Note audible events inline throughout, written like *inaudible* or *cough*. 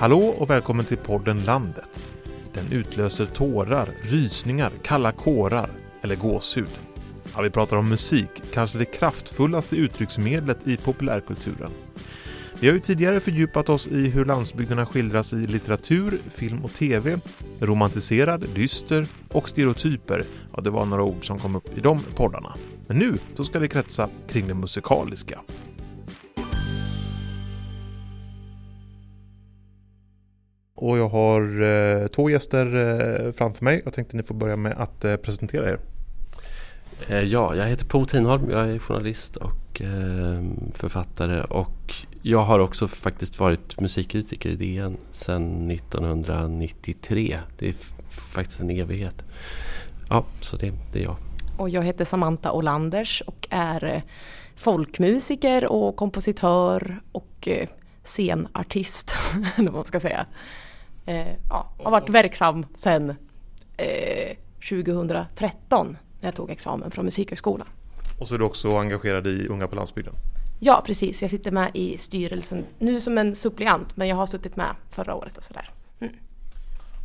Hallå och välkommen till podden Landet. Den utlöser tårar, rysningar, kalla kårar eller gåshud. Ja, vi pratar om musik, kanske det kraftfullaste uttrycksmedlet i populärkulturen. Vi har ju tidigare fördjupat oss i hur landsbygderna skildras i litteratur, film och tv. Romantiserad, dyster och stereotyper. Ja, det var några ord som kom upp i de poddarna. Men nu så ska det kretsa kring det musikaliska. Och jag har eh, två gäster eh, framför mig. Jag tänkte ni får börja med att eh, presentera er. Eh, ja, jag heter Po Tinholm. Jag är journalist och eh, författare. Och jag har också faktiskt varit musikkritiker i DN sedan 1993. Det är faktiskt en evighet. Ja, så det, det är jag. Och jag heter Samantha Olanders och är folkmusiker och kompositör och scenartist, *laughs* eller vad man ska säga. Ja, har varit verksam sedan 2013 när jag tog examen från Musikhögskolan. Och så är du också engagerad i Unga på landsbygden? Ja precis, jag sitter med i styrelsen nu som en suppleant men jag har suttit med förra året och sådär. Mm.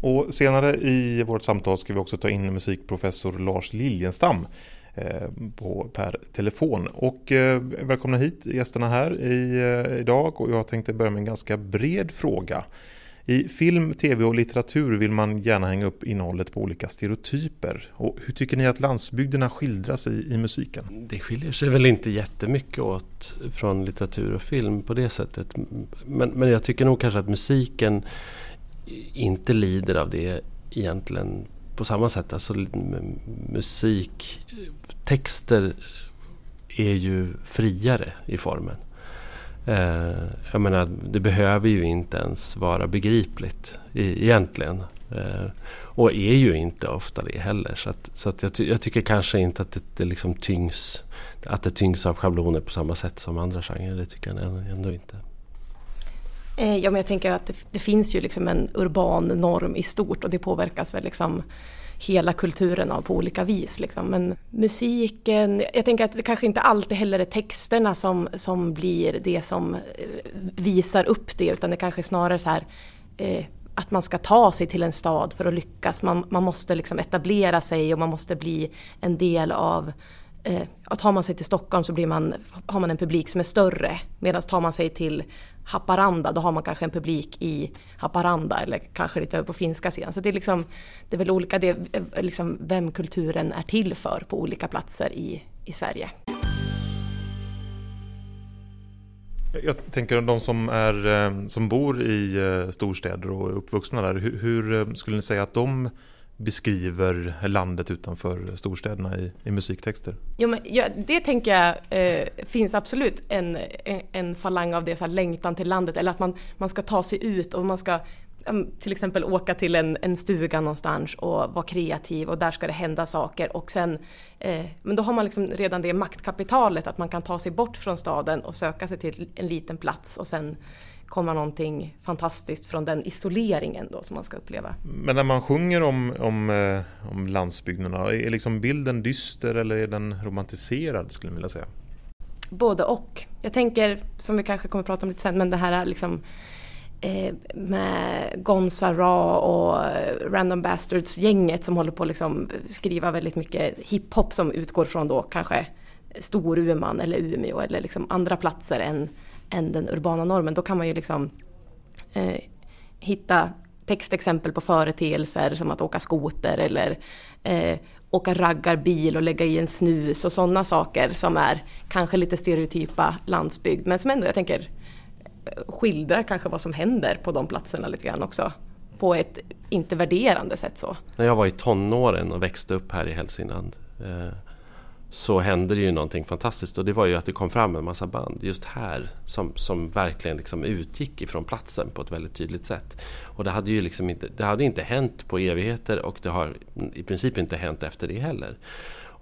Och senare i vårt samtal ska vi också ta in musikprofessor Lars Liljenstam eh, på, per telefon. Och eh, välkomna hit gästerna här i, eh, idag och jag tänkte börja med en ganska bred fråga. I film, tv och litteratur vill man gärna hänga upp innehållet på olika stereotyper. Och hur tycker ni att landsbygderna skildras i, i musiken? Det skiljer sig väl inte jättemycket åt från litteratur och film på det sättet. Men, men jag tycker nog kanske att musiken inte lider av det egentligen på samma sätt. Alltså musik, texter är ju friare i formen. Eh, jag menar, det behöver ju inte ens vara begripligt i, egentligen. Eh, och är ju inte ofta det heller. Så, att, så att jag, ty jag, tycker kanske inte att det, det liksom tyngs, att det tyngs av schabloner på samma sätt som andra genrer. Det tycker jag ändå inte. Eh, ja, men jag tänker att det, det, finns ju liksom en urban norm i stort och det påverkas väl liksom hela kulturen av på olika vis. Liksom. Men musiken, jag tänker att det kanske inte alltid heller är texterna som, som blir det som eh, visar upp det utan det kanske snarare så här eh, att man ska ta sig till en stad för att lyckas. Man, man måste liksom etablera sig och man måste bli en del av eh, tar man sig till Stockholm så blir man, har man en publik som är större. Medan tar man sig till Haparanda då har man kanske en publik i Haparanda eller kanske lite över på finska sidan. Så det är, liksom, det är väl olika det, eh, liksom vem kulturen är till för på olika platser i, i Sverige. Jag tänker de som, är, eh, som bor i eh, storstäder och är uppvuxna där, hur, hur skulle ni säga att de beskriver landet utanför storstäderna i, i musiktexter? Jo, men, ja, det tänker jag eh, finns absolut en, en, en, falang av det, så här, längtan till landet eller att man, man ska ta sig ut och man ska mm, till exempel åka till en, en stuga någonstans och vara kreativ och där ska det hända saker och sen eh, men då har man liksom redan det maktkapitalet att man kan ta sig bort från staden och söka sig till en liten plats och sen komma någonting fantastiskt från den isoleringen då som man ska uppleva. Men när man sjunger om, om, eh, om landsbygderna, är liksom bilden dyster eller är den romantiserad skulle jag vilja säga? Både och. Jag tänker, som vi kanske kommer att prata om lite sen, men det här liksom eh, med Gonza Ra och Random Bastards-gänget som håller på att liksom skriva väldigt mycket hiphop som utgår från då kanske Storuman eller Umeå eller liksom andra platser än än den urbana normen. Då kan man ju liksom eh, hitta textexempel på företeelser som att åka skoter eller eh, åka raggarbil och lägga i en snus och sådana saker som är kanske lite stereotypa landsbygd men som ändå jag tänker skildrar kanske vad som händer på de platserna lite grann också. På ett inte värderande sätt så. När jag var i tonåren och växte upp här i Hälsingland eh, så hände det ju någonting fantastiskt och det var ju att det kom fram en massa band just här som, som verkligen liksom utgick ifrån platsen på ett väldigt tydligt sätt. Och det hade ju liksom inte, det hade inte hänt på evigheter och det har i princip inte hänt efter det heller.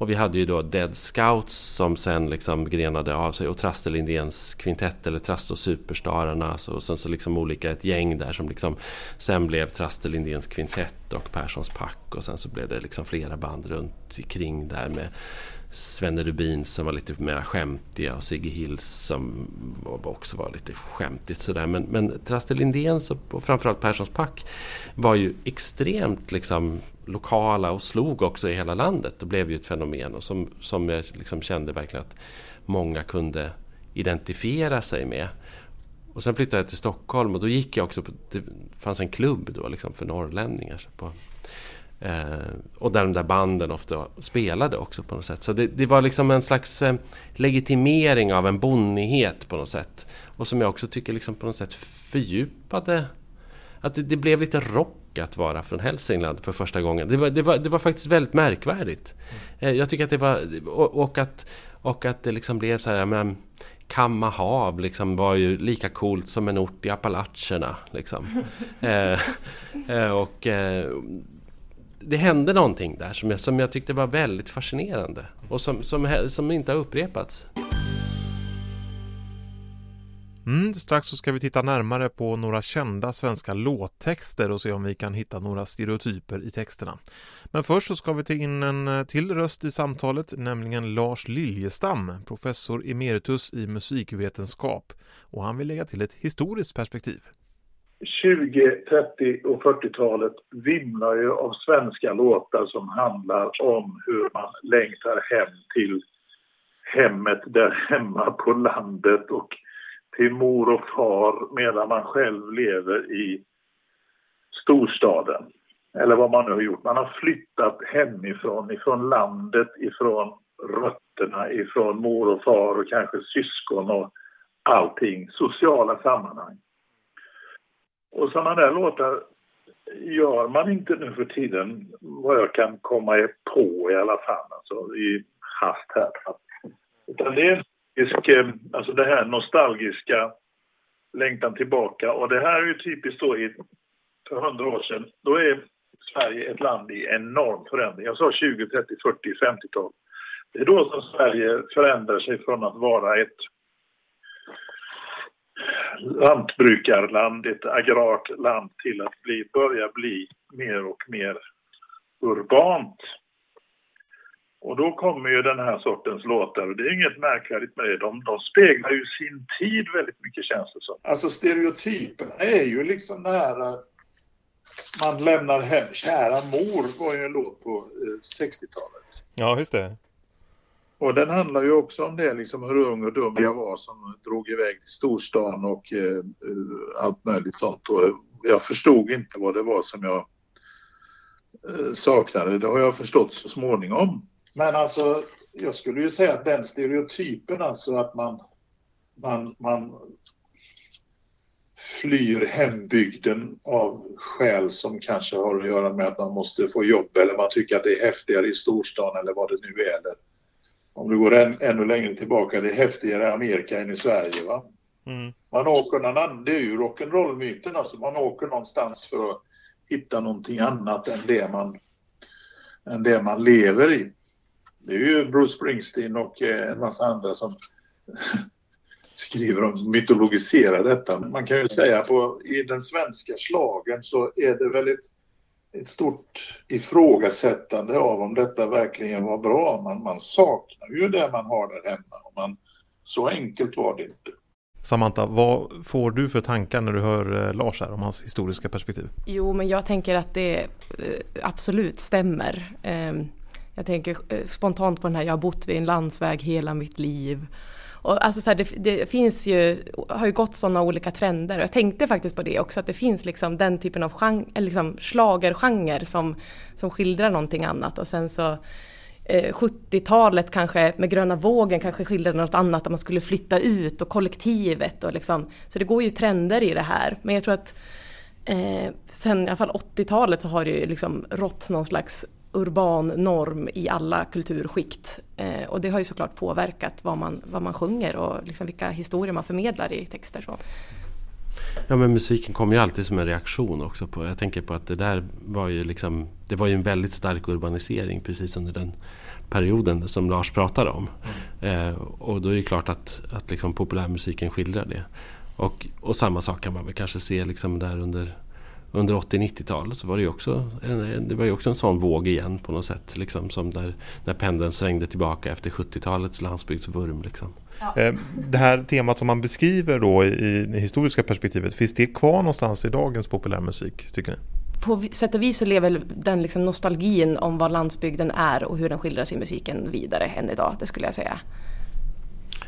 Och vi hade ju då Dead Scouts som sen liksom grenade av sig och Traste Lindéns kvintett eller Traste och Superstararna och sen så liksom olika ett gäng där som liksom sen blev Traste Lindéns kvintett och Perssons pack och sen så blev det liksom flera band runt kring där med Svenne Rubin som var lite mer skämtiga och Sigge Hills som också var lite skämtigt sådär. Men, men Traste Lindéns och framförallt Perssons Pack var ju extremt liksom lokala och slog också i hela landet och blev ju ett fenomen och som, som jag liksom kände verkligen att många kunde identifiera sig med. Och sen flyttade jag till Stockholm och då gick jag också på, det fanns en klubb då liksom för norrlänningar. På, och där de där banden ofta spelade också på något sätt. Så det, det var liksom en slags eh, legitimering av en bonnighet på något sätt. Och som jag också tycker liksom på något sätt fördjupade att det, det, blev lite rock att vara från Hälsingland för första gången. Det var, det var, det var faktiskt väldigt märkvärdigt. Mm. Jag tycker att det var... Och, och, att, och att det liksom blev så här... Men, Kamahav liksom var ju lika coolt som en ort i Appalacherna. Liksom. *laughs* eh, eh, och eh, det hände någonting där som jag, som jag tyckte var väldigt fascinerande och som, som, som inte har upprepats. Mm, strax så ska vi titta närmare på några kända svenska låttexter och se om vi kan hitta några stereotyper i texterna. Men först så ska vi ta in en eh, till röst i samtalet, nämligen Lars Liljestam, professor emeritus i musikvetenskap. Och han vill lägga till ett historiskt perspektiv. 20, 30 och 40-talet vimlar ju av svenska låtar som handlar om hur man längtar hem till hemmet där hemma på landet och till mor och far medan man själv lever i storstaden. Eller vad man nu har gjort. Man har flyttat hemifrån, ifrån landet, ifrån rötterna, ifrån mor och far och kanske syskon och allting. Sociala sammanhang. Och sådana där låtar gör man inte nu för tiden, vad jag kan komma på i alla fall, alltså i hast här. Utan det är eh, alltså det här nostalgiska längtan tillbaka. Och det här är ju typiskt då i, för hundra år sedan. Då är Sverige ett land i enorm förändring. Jag sa 20, 30, 40, 50-tal. Det är då som Sverige förändrar sig från att vara ett lantbrukarland, ett agrart land till att bli, börja bli mer och mer urbant. Och då kommer ju den här sortens låtar och det är inget märkvärdigt med det. De, de speglar ju sin tid väldigt mycket känns det som. Alltså stereotyperna är ju liksom det här man lämnar hem. Kära mor var ju en låt på 60-talet. Eh, ja, just det. Och den handlar ju också om det, liksom hur ung och dum jag var som drog iväg till storstan och eh, eh, allt möjligt sånt. Och jag förstod inte vad det var som jag eh, saknade. Det har jag förstått så småningom. Men alltså, jag skulle ju säga att den stereotypen, alltså att man, man, man flyr hembygden av skäl som kanske har att göra med att man måste få jobb eller man tycker att det är häftigare i storstan eller vad det nu är. Eller, om du går än, ännu längre tillbaka, det är häftigare i Amerika än i Sverige. Va? Mm. Man åker någon annan, det är ju rock'n'roll-myten, alltså man åker någonstans för att hitta någonting annat än det man, än det man lever i. Det är ju Bruce Springsteen och eh, en massa andra som *laughs* skriver om, mytologiserar detta. Man kan ju säga på i den svenska slagen så är det väl ett, ett stort ifrågasättande av om detta verkligen var bra. Man, man saknar ju det man har där hemma. Och man, så enkelt var det inte. Samantha, vad får du för tankar när du hör eh, Lars här om hans historiska perspektiv? Jo, men jag tänker att det eh, absolut stämmer. Ehm, jag tänker eh, spontant på den här, jag har bott vid en landsväg hela mitt liv. Och alltså så här, det, det, finns ju, har ju gått sådana olika trender. Och jag tänkte faktiskt på det också att det finns liksom den typen av genre, liksom schlagergenre som, som skildrar någonting annat. Och sen så eh, 70-talet kanske med gröna vågen kanske skildrade något annat, att man skulle flytta ut och kollektivet och liksom, så det går ju trender i det här. Men jag tror att eh, sen i alla fall 80-talet så har det ju liksom rått någon slags urban norm i alla kulturskikt. Eh, och det har ju såklart påverkat vad man, vad man sjunger och liksom vilka historier man förmedlar i texter. Så. Ja men musiken kommer ju alltid som en reaktion också. på Jag tänker på att det där var ju liksom Det var ju en väldigt stark urbanisering precis under den perioden som Lars pratade om. Mm. Eh, och då är det klart att, att liksom populärmusiken skildrar det. Och, och samma sak kan man väl kanske se liksom där under under 80-90-talet så var det ju också en, det var ju också en sån våg igen på något sätt. Liksom, som där, när pendeln svängde tillbaka efter 70-talets landsbygdsvurm. Liksom. Ja. Eh, det här temat som man beskriver då i det historiska perspektivet, finns det kvar någonstans i dagens populärmusik tycker ni? På sätt och vis så lever den liksom nostalgin om vad landsbygden är och hur den skildras i musiken vidare än idag, det skulle jag säga.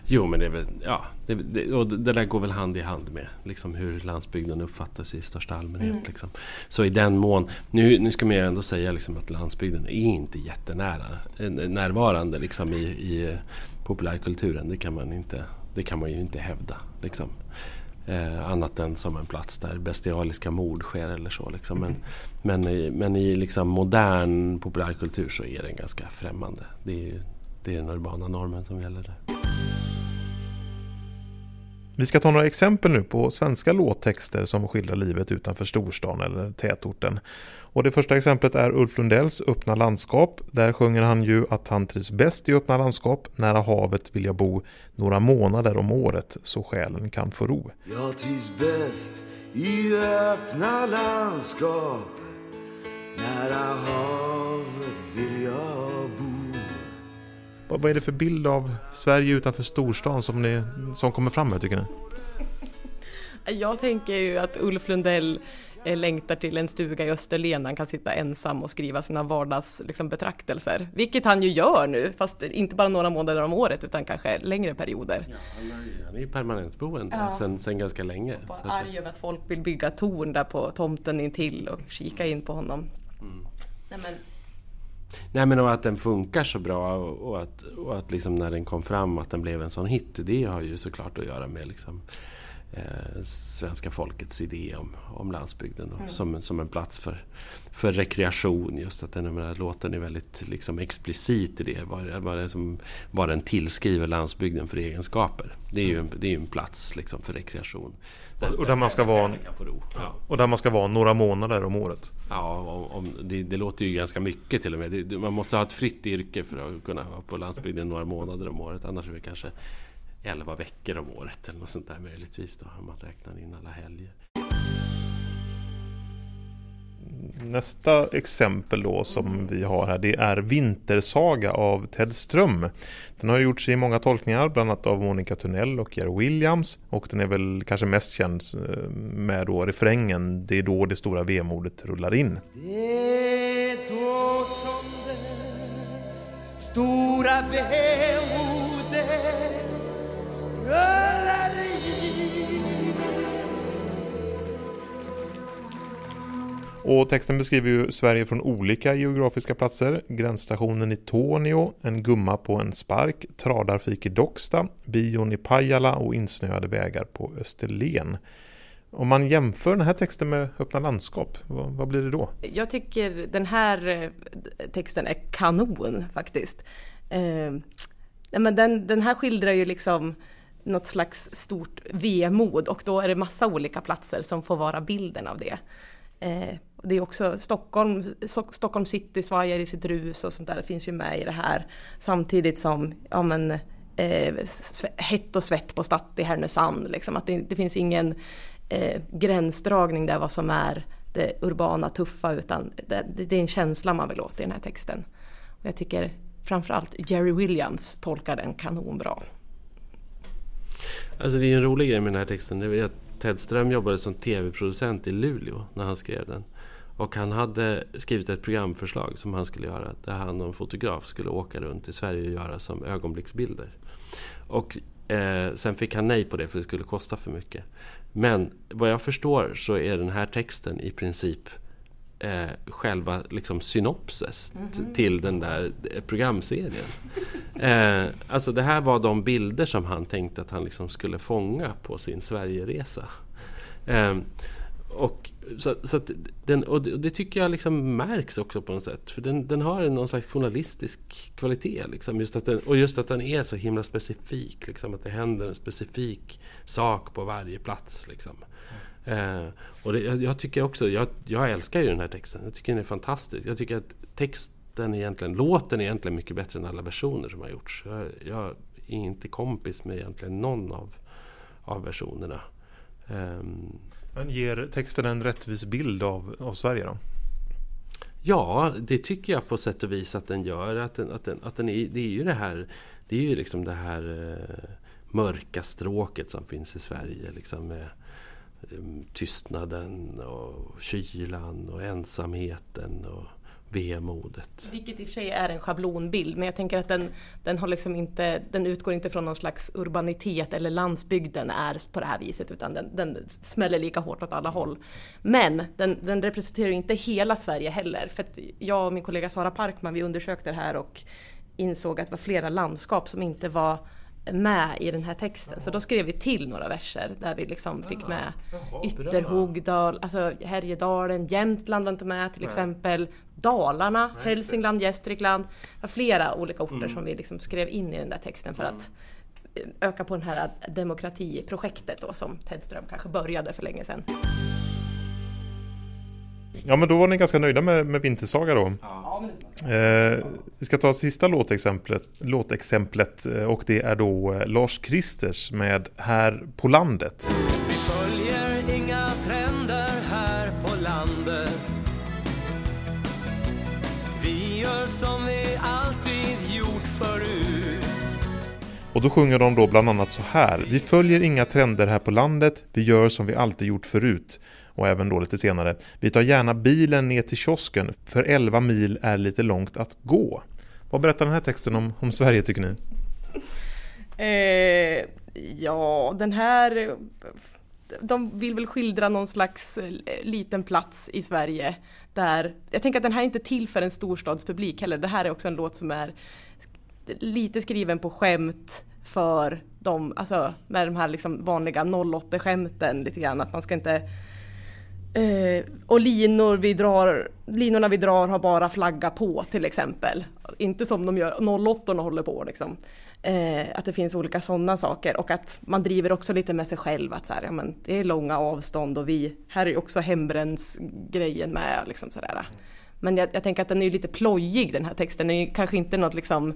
Jo, men det är väl, ja, det, det, och det där går väl hand i hand med liksom hur landsbygden uppfattas i största allmänhet. Mm. Liksom. Så i den mån, nu, nu ska man ju ändå säga liksom att landsbygden är inte jättenära eh, närvarande liksom i, i populärkulturen. Det kan man, inte, det kan man ju inte hävda. Liksom. Eh, annat än som en plats där bestialiska mord sker eller så. Liksom. Men, men i, men i liksom modern populärkultur så är den ganska främmande. Det är, ju, det är den urbana normen som gäller där. Vi ska ta några exempel nu på svenska låttexter som skildrar livet utanför storstan eller tätorten. Och det första exemplet är Ulf Lundells Öppna landskap. Där sjunger han ju att han trivs bäst i öppna landskap. Nära havet vill jag bo några månader om året så själen kan få ro. Jag trivs bäst i öppna landskap. Nära havet vill jag bo. Vad är det för bild av Sverige utanför storstan som, ni, som kommer fram här tycker ni? *laughs* Jag tänker ju att Ulf Lundell eh, längtar till en stuga i Österlen han kan sitta ensam och skriva sina vardagsbetraktelser. Liksom, vilket han ju gör nu, fast inte bara några månader om året utan kanske längre perioder. Ja, han är ju permanentboende ja. sen, sen ganska länge. Och arg över att folk vill bygga torn där på tomten intill och kika in på honom. Mm. Nej, men Nej men och att den funkar så bra och, och att, och att liksom när den kom fram att den blev en sån hit. Det har ju såklart att göra med liksom, eh, svenska folkets idé om, om landsbygden då, mm. som, som en plats för, för rekreation. Just att den här låten är väldigt liksom, explicit i det. Vad, vad, det som, vad den tillskriver landsbygden för egenskaper. Det är ju en, det är en plats liksom, för rekreation. Och där man ska vara ja. Och där man ska vara några månader om året. Ja, om, om det, det, låter ju ganska mycket till och med. Det, man måste ha ett fritt yrke för att kunna vara på landsbygden några månader om året. Annars är det kanske 11 veckor om året eller något sånt där möjligtvis då, om man räknar in alla helger. Nästa exempel då som vi har här det är Vintersaga av Ted Ström. Den har gjorts i många tolkningar, bland annat av Monica Tunnell och Jerry Williams och den är väl kanske mest känd eh, med då refrängen Det är då det stora vemodet rullar in. Det är då som det stora vemodet rullar Och texten beskriver ju Sverige från olika geografiska platser. Gränsstationen i Tornio, en gumma på en spark, tradarfik i Docksta, bion i Pajala och insnöade vägar på Österlen. Om man jämför den här texten med Öppna landskap, vad, vad, blir det då? Jag tycker den här eh, texten är kanon faktiskt. Eh, men den, den här skildrar ju liksom något slags stort vemod och då är det massa olika platser som får vara bilden av det. Eh, det är också Stockholm, Stockholm city svajar i sitt rus och sånt där, det finns ju med i det här. Samtidigt som, ja men, eh, hett och svett på Statt i Härnösand. Liksom. Att det, det finns ingen eh, gränsdragning där vad som är det urbana tuffa utan det, det, är en känsla man vill åt i den här texten. Och jag tycker framförallt Jerry Williams tolkar den kanonbra. Alltså det är en rolig grej med den här texten. Det är att Ted Ström jobbade som tv-producent i Luleå när han skrev den. Och han hade skrivit ett programförslag som han skulle göra där han och en fotograf skulle åka runt i Sverige och göra som ögonblicksbilder. Och eh, sen fick han nej på det för det skulle kosta för mycket. Men vad jag förstår så är den här texten i princip eh, själva liksom synopsis mm -hmm. till den där eh, programserien. *laughs* eh, alltså det här var de bilder som han tänkte att han liksom skulle fånga på sin Sverigeresa. Eh, och, så, så den, och det, och det, tycker jag liksom märks också på något sätt. För den, den har någon slags journalistisk kvalitet. Liksom. Just att den, och just att den är så himla specifik. Liksom, att det händer en specifik sak på varje plats. Liksom. Eh, och det, jag, jag, tycker också, jag, jag älskar ju den här texten. Jag tycker den är fantastisk. Jag tycker att texten egentligen, låten är egentligen mycket bättre än alla versioner som har gjorts. Jag, jag är inte kompis med egentligen någon av, av versionerna. Eh, men ger texten en rättvis bild av, av Sverige då? Ja, det tycker jag på sätt och vis att den gör. Att den, att den, att den är, det är ju det här, det är ju liksom det här eh, mörka stråket som finns i Sverige. Liksom med eh, tystnaden och kylan och ensamheten och vemodet. Vilket i och för sig är en schablonbild men jag tänker att den, den, har liksom inte, den utgår inte från någon slags urbanitet eller landsbygden är på det här viset utan den, den smäller lika hårt åt alla håll. Men den, den representerar inte hela Sverige heller för att jag och min kollega Sara Parkman vi undersökte det här och insåg att det var flera landskap som inte var med i den här texten. Så då skrev vi till några verser där vi liksom fick med Ytterhogdal, alltså Härjedalen, Jämtland var inte med till exempel. Dalarna, Hälsingland, Gästrikland. Flera olika orter Mm. som vi liksom skrev in i den där texten för att öka på det här demokratiprojektet då som Ted Ström kanske började för länge sedan. Ja men då var ni ganska nöjda med, med Vintersaga då. Eh, vi ska ta sista låtexemplet, låtexemplet eh, och det är då eh, Lars Kristers med Här på landet. Och då sjunger de då bland annat så här. Vi följer inga trender här på landet, vi gör som vi alltid gjort förut. Och även då lite senare. Vi tar gärna bilen ner till kiosken, för 11 mil är lite långt att gå. Vad berättar den här texten om, om Sverige tycker ni? Eh, ja, den här... De vill väl skildra någon slags eh, liten plats i Sverige där... Jag tänker att den här är inte till för en storstadspublik heller. Det här är också en låt som är lite skriven på skämt för de, alltså med de här liksom vanliga 08-skämten lite grann. Att man ska inte... Eh, och linor vi drar, linorna vi drar har bara flagga på till exempel. Inte som de gör, 08 håller på liksom. Eh, att det finns olika sådana saker och att man driver också lite med sig själv att så här, ja, men det är långa avstånd och vi, här är ju också hembrännsgrejen med. Liksom sådär. Men jag, jag tänker att den är ju lite plojig den här texten, den är ju kanske inte något liksom,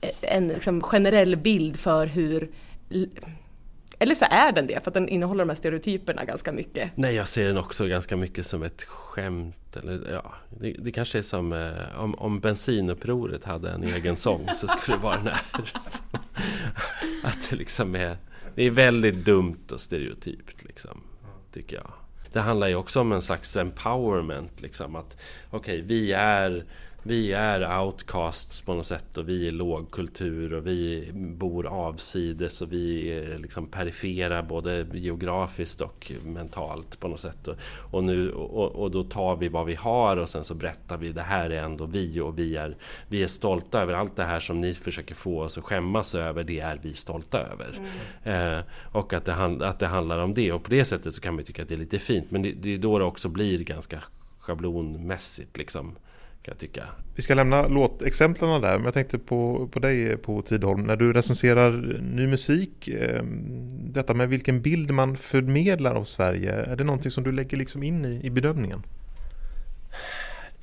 eh, en liksom generell bild för hur eller så är den det, för att den innehåller de här stereotyperna ganska mycket. Nej, jag ser den också ganska mycket som ett skämt. Eller, ja, det, det kanske är som eh, om, om bensinupproret hade en egen sång så skulle det vara den här. *laughs* Att det liksom är, det är väldigt dumt och stereotypt liksom, tycker jag. Det handlar ju också om en slags empowerment, liksom att okej, okay, vi är vi är outcasts på något sätt och vi är lågkultur och vi bor avsides och vi är liksom perifera både geografiskt och mentalt på något sätt. Och, och, nu, och, och då tar vi vad vi har och sen så berättar vi det här är ändå vi och vi är, vi är stolta över allt det här som ni försöker få oss att skämmas över, det är vi stolta över. Mm. Eh, och att det, att det handlar om det och på det sättet så kan man tycka att det är lite fint men det, det är då det också blir ganska schablonmässigt liksom kan jag tycka. Vi ska lämna låtexemplen där, men jag tänkte på, på dig på Tidholm. När du recenserar ny musik, eh, detta med vilken bild man förmedlar av Sverige, är det någonting som du lägger liksom in i, i bedömningen?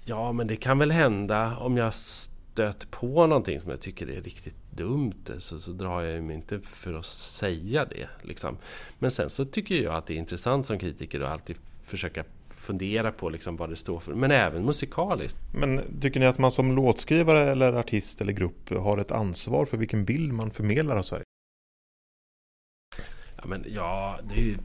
Ja, men det kan väl hända om jag stöter på någonting som jag tycker är riktigt dumt så, så drar jag mig inte för att säga det. Liksom. Men sen så tycker jag att det är intressant som kritiker att alltid försöka fundera på liksom vad det står för, men även musikaliskt. Men tycker ni att man som låtskrivare eller artist eller grupp har ett ansvar för vilken bild man förmedlar av Sverige? Ja, men ja det,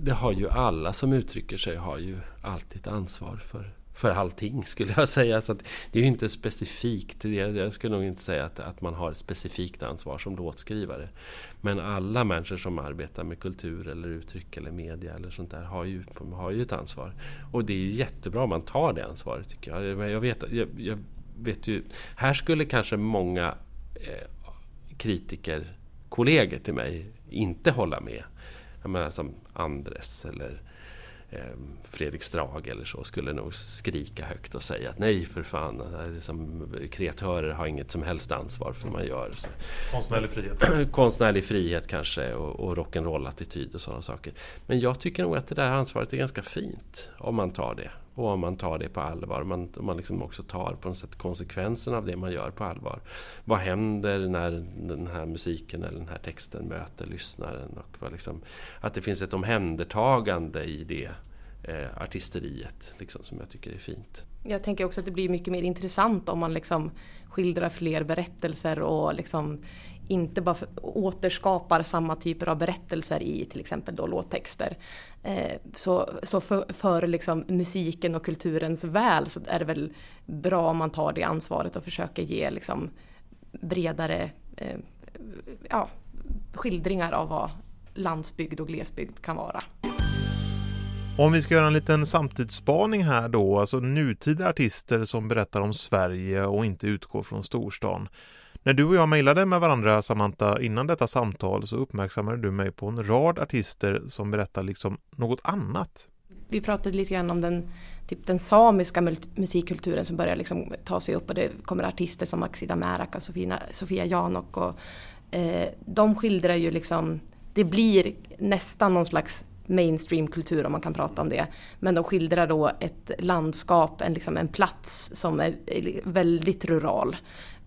det har ju alla som uttrycker sig har ju alltid ett ansvar för för allting skulle jag säga. Så det är ju inte specifikt. Jag skulle nog inte säga att, att man har ett specifikt ansvar som låtskrivare. Men alla människor som arbetar med kultur eller uttryck eller media eller sånt där har ju, har ju ett ansvar. Och det är ju jättebra om man tar det ansvaret tycker jag. Jag vet, jag, jag vet ju, här skulle kanske många eh, kritiker, kollegor till mig, inte hålla med. Jag menar som Andres eller Fredrik Strage eller så skulle nog skrika högt och säga att nej för fan, liksom, kreatörer har inget som helst ansvar för det man gör. Så. Konstnärlig frihet. *clears throat* Konstnärlig frihet kanske och, och rock'n'roll-attityd och sådana saker. Men jag tycker nog att det där ansvaret är ganska fint om man tar det. Och om man tar det på allvar, man, om man liksom också tar på något sätt konsekvenserna av det man gör på allvar. Vad händer när den här musiken eller den här texten möter lyssnaren? Och vad liksom, att det finns ett omhändertagande i det eh, artisteriet liksom, som jag tycker är fint. Jag tänker också att det blir mycket mer intressant om man liksom skildrar fler berättelser och liksom inte bara återskapar samma typer av berättelser i till exempel då låttexter. Eh, så så för, för liksom musiken och kulturens väl så är det väl bra om man tar det ansvaret och försöker ge liksom bredare eh, ja, skildringar av vad landsbygd och glesbygd kan vara. Om vi ska göra en liten samtidsspaning här då, alltså nutida artister som berättar om Sverige och inte utgår från storstan. När du och jag mejlade med varandra Samantha innan detta samtal så uppmärksammade du mig på en rad artister som berättar liksom något annat. Vi pratade lite grann om den, typ den samiska musikkulturen som börjar liksom ta sig upp och det kommer artister som Axida Märaka, Sofia, Sofia Janok och eh, de skildrar ju liksom, det blir nästan någon slags mainstreamkultur om man kan prata om det. Men de skildrar då ett landskap, en, liksom en plats som är väldigt rural.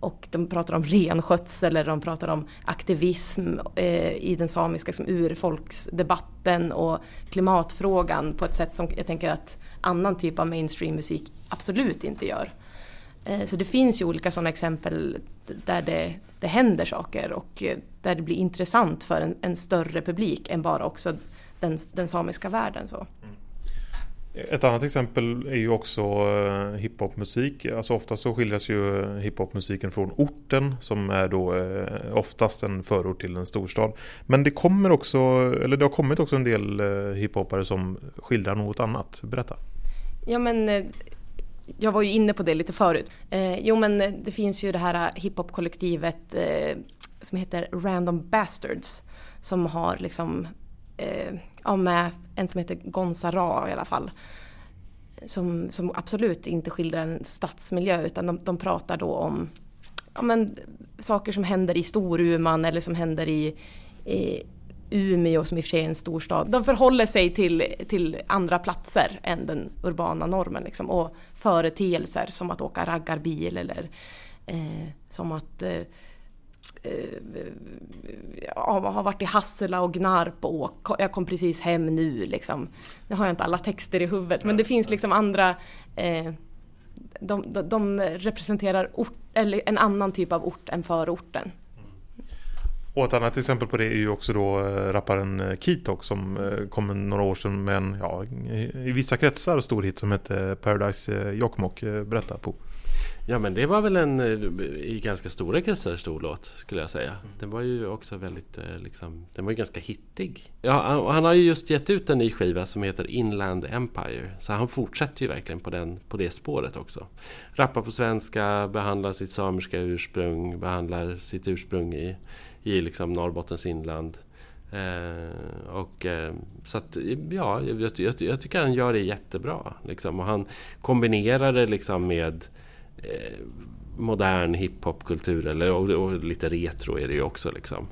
Och de pratar om renskötsel eller de pratar om aktivism eh, i den samiska liksom, urfolksdebatten och klimatfrågan på ett sätt som jag tänker att annan typ av mainstreammusik absolut inte gör. Eh, så det finns ju olika sådana exempel där det, det händer saker och eh, där det blir intressant för en, en större publik än bara också den, den samiska världen. Så. Mm. Ett annat exempel är ju också eh, hiphopmusik. Alltså ofta så skiljas ju eh, hiphopmusiken från orten som är då eh, oftast en förort till en storstad. Men det kommer också, eller det har kommit också en del hiphopare som skildrar något annat. Berätta. Ja men jag var ju inne på det lite förut. jo men det finns ju det här hiphopkollektivet som heter Random Bastards som har liksom eh, ja, med en som heter Gonza Ra i alla fall. Som, som absolut inte skildrar en stadsmiljö utan de, de pratar då om ja, men, saker som händer i Storuman eller som händer i, i Umeå som i och för sig är en storstad. De förhåller sig till, till andra platser än den urbana normen. Liksom. Och företeelser som att åka raggarbil eller eh, som att eh, ja, har varit i Hassela och Gnarp och jag kom precis hem nu liksom. Nu har jag inte alla texter i huvudet men det finns liksom andra eh, de, de, de, representerar ort, eller en annan typ av ort än förorten. Och ett annat exempel på det är ju också då eh, rapparen eh, Kitok som eh, kom några år sedan med en, ja, i vissa kretsar stor hit som hette Paradise Jokkmokk. Berätta på. Ja men det var väl en i ganska stora kretsar stor låt skulle jag säga. Den var ju också väldigt liksom, den var ju ganska hittig. Ja, han har ju just gett ut en ny skiva som heter Inland Empire. Så han fortsätter ju verkligen på, den, på det spåret också. Rappar på svenska, behandlar sitt samiska ursprung, behandlar sitt ursprung i i liksom Norrbottens inland. Eh, och, eh, så att, ja, jag, jag, jag, tycker han gör det jättebra. Liksom. Och han kombinerar det liksom med eh, modern hiphopkultur, eller, och, och, lite retro är det ju också. Liksom,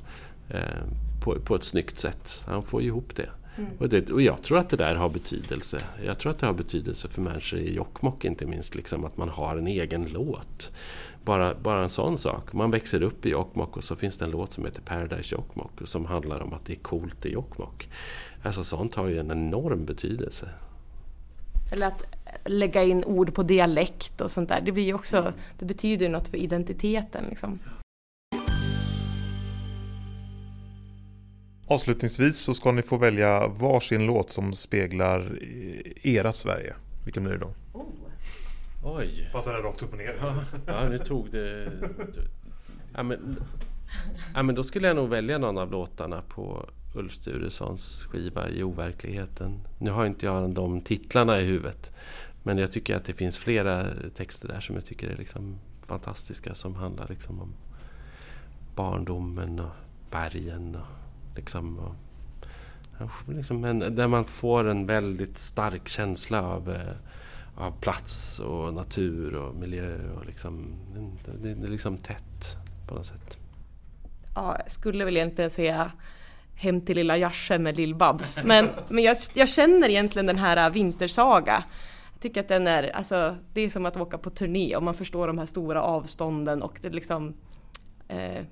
eh, på, på ett snyggt sätt. Han får ihop det. Mm. Och, det, och jag tror att det där har betydelse. Jag tror att det har betydelse för människor i Jokkmokk inte minst. Liksom, att man har en egen låt. Bara, bara en sån sak. Man växer upp i Jokkmokk och så finns det en låt som heter Paradise Jokkmokk som handlar om att det är coolt i Jokkmokk. Alltså sånt har ju en enorm betydelse. Eller att lägga in ord på dialekt och sånt där. Det, blir också, det betyder ju något för identiteten. Liksom. Avslutningsvis så ska ni få välja varsin låt som speglar era Sverige. Vilken blir det då? Oh. Oj! Passar det rakt upp och ner? Ja, ja nu tog det... Ja men, ja, men då skulle jag nog välja någon av låtarna på Ulf Sturessons skiva i overkligheten. Nu har inte jag de titlarna i huvudet. Men jag tycker att det finns flera texter där som jag tycker är liksom fantastiska som handlar liksom om barndomen och bergen. Och liksom, och, liksom, en, där man får en väldigt stark känsla av eh, av plats och natur och miljö. Och liksom, det, det är liksom tätt på något sätt. Ja, jag skulle väl egentligen säga Hem till lilla Järse med Lill-Babs. Men, men jag, jag, känner egentligen den här Vintersaga tycker att den är, alltså det är som att åka på turné och man förstår de här stora avstånden och det liksom eh,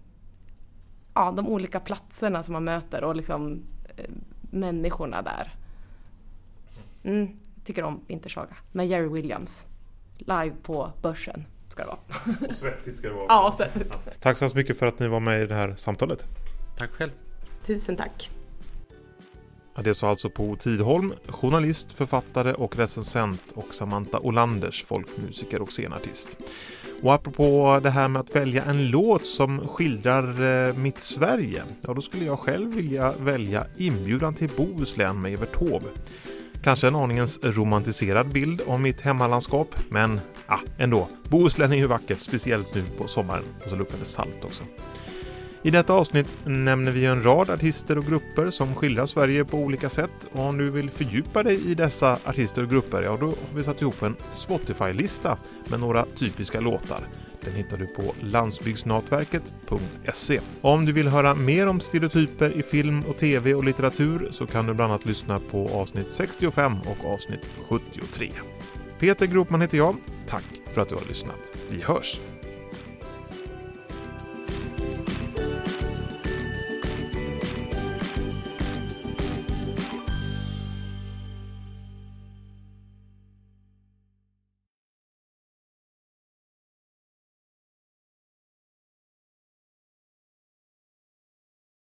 Ja, de olika platserna som man möter och liksom eh, människorna där. Mm, tycker om Vintersaga med Jerry Williams. Live på Börsen ska det vara. Och svettigt ska det vara. ja, svettigt. Tack så hemskt mycket för att ni var med i det här samtalet. Tack själv. Tusen tack. Det sa alltså Po Tidholm, journalist, författare och recensent och Samantha Olanders, folkmusiker och scenartist. Och apropå det här med att välja en låt som skildrar eh, mitt Sverige, ja då skulle jag själv vilja välja Inbjudan till Bohuslän med Evert Taube. Kanske en aningens romantiserad bild av mitt hemmalandskap, men ja, ändå. Bohuslän är ju vackert, speciellt nu på sommaren. Och så luktar det salt också. I detta avsnitt nämner vi en rad artister och grupper som skildrar Sverige på olika sätt. Och om du vill fördjupa dig i dessa artister och grupper, ja då har vi satt ihop en Spotify-lista med några typiska låtar. Den hittar du på landsbygdsnätverket.se. Om du vill höra mer om stereotyper i film och tv och litteratur så kan du bland annat lyssna på avsnitt 65 och avsnitt 73. Peter Gropman heter jag. Tack för att du har lyssnat. Vi hörs!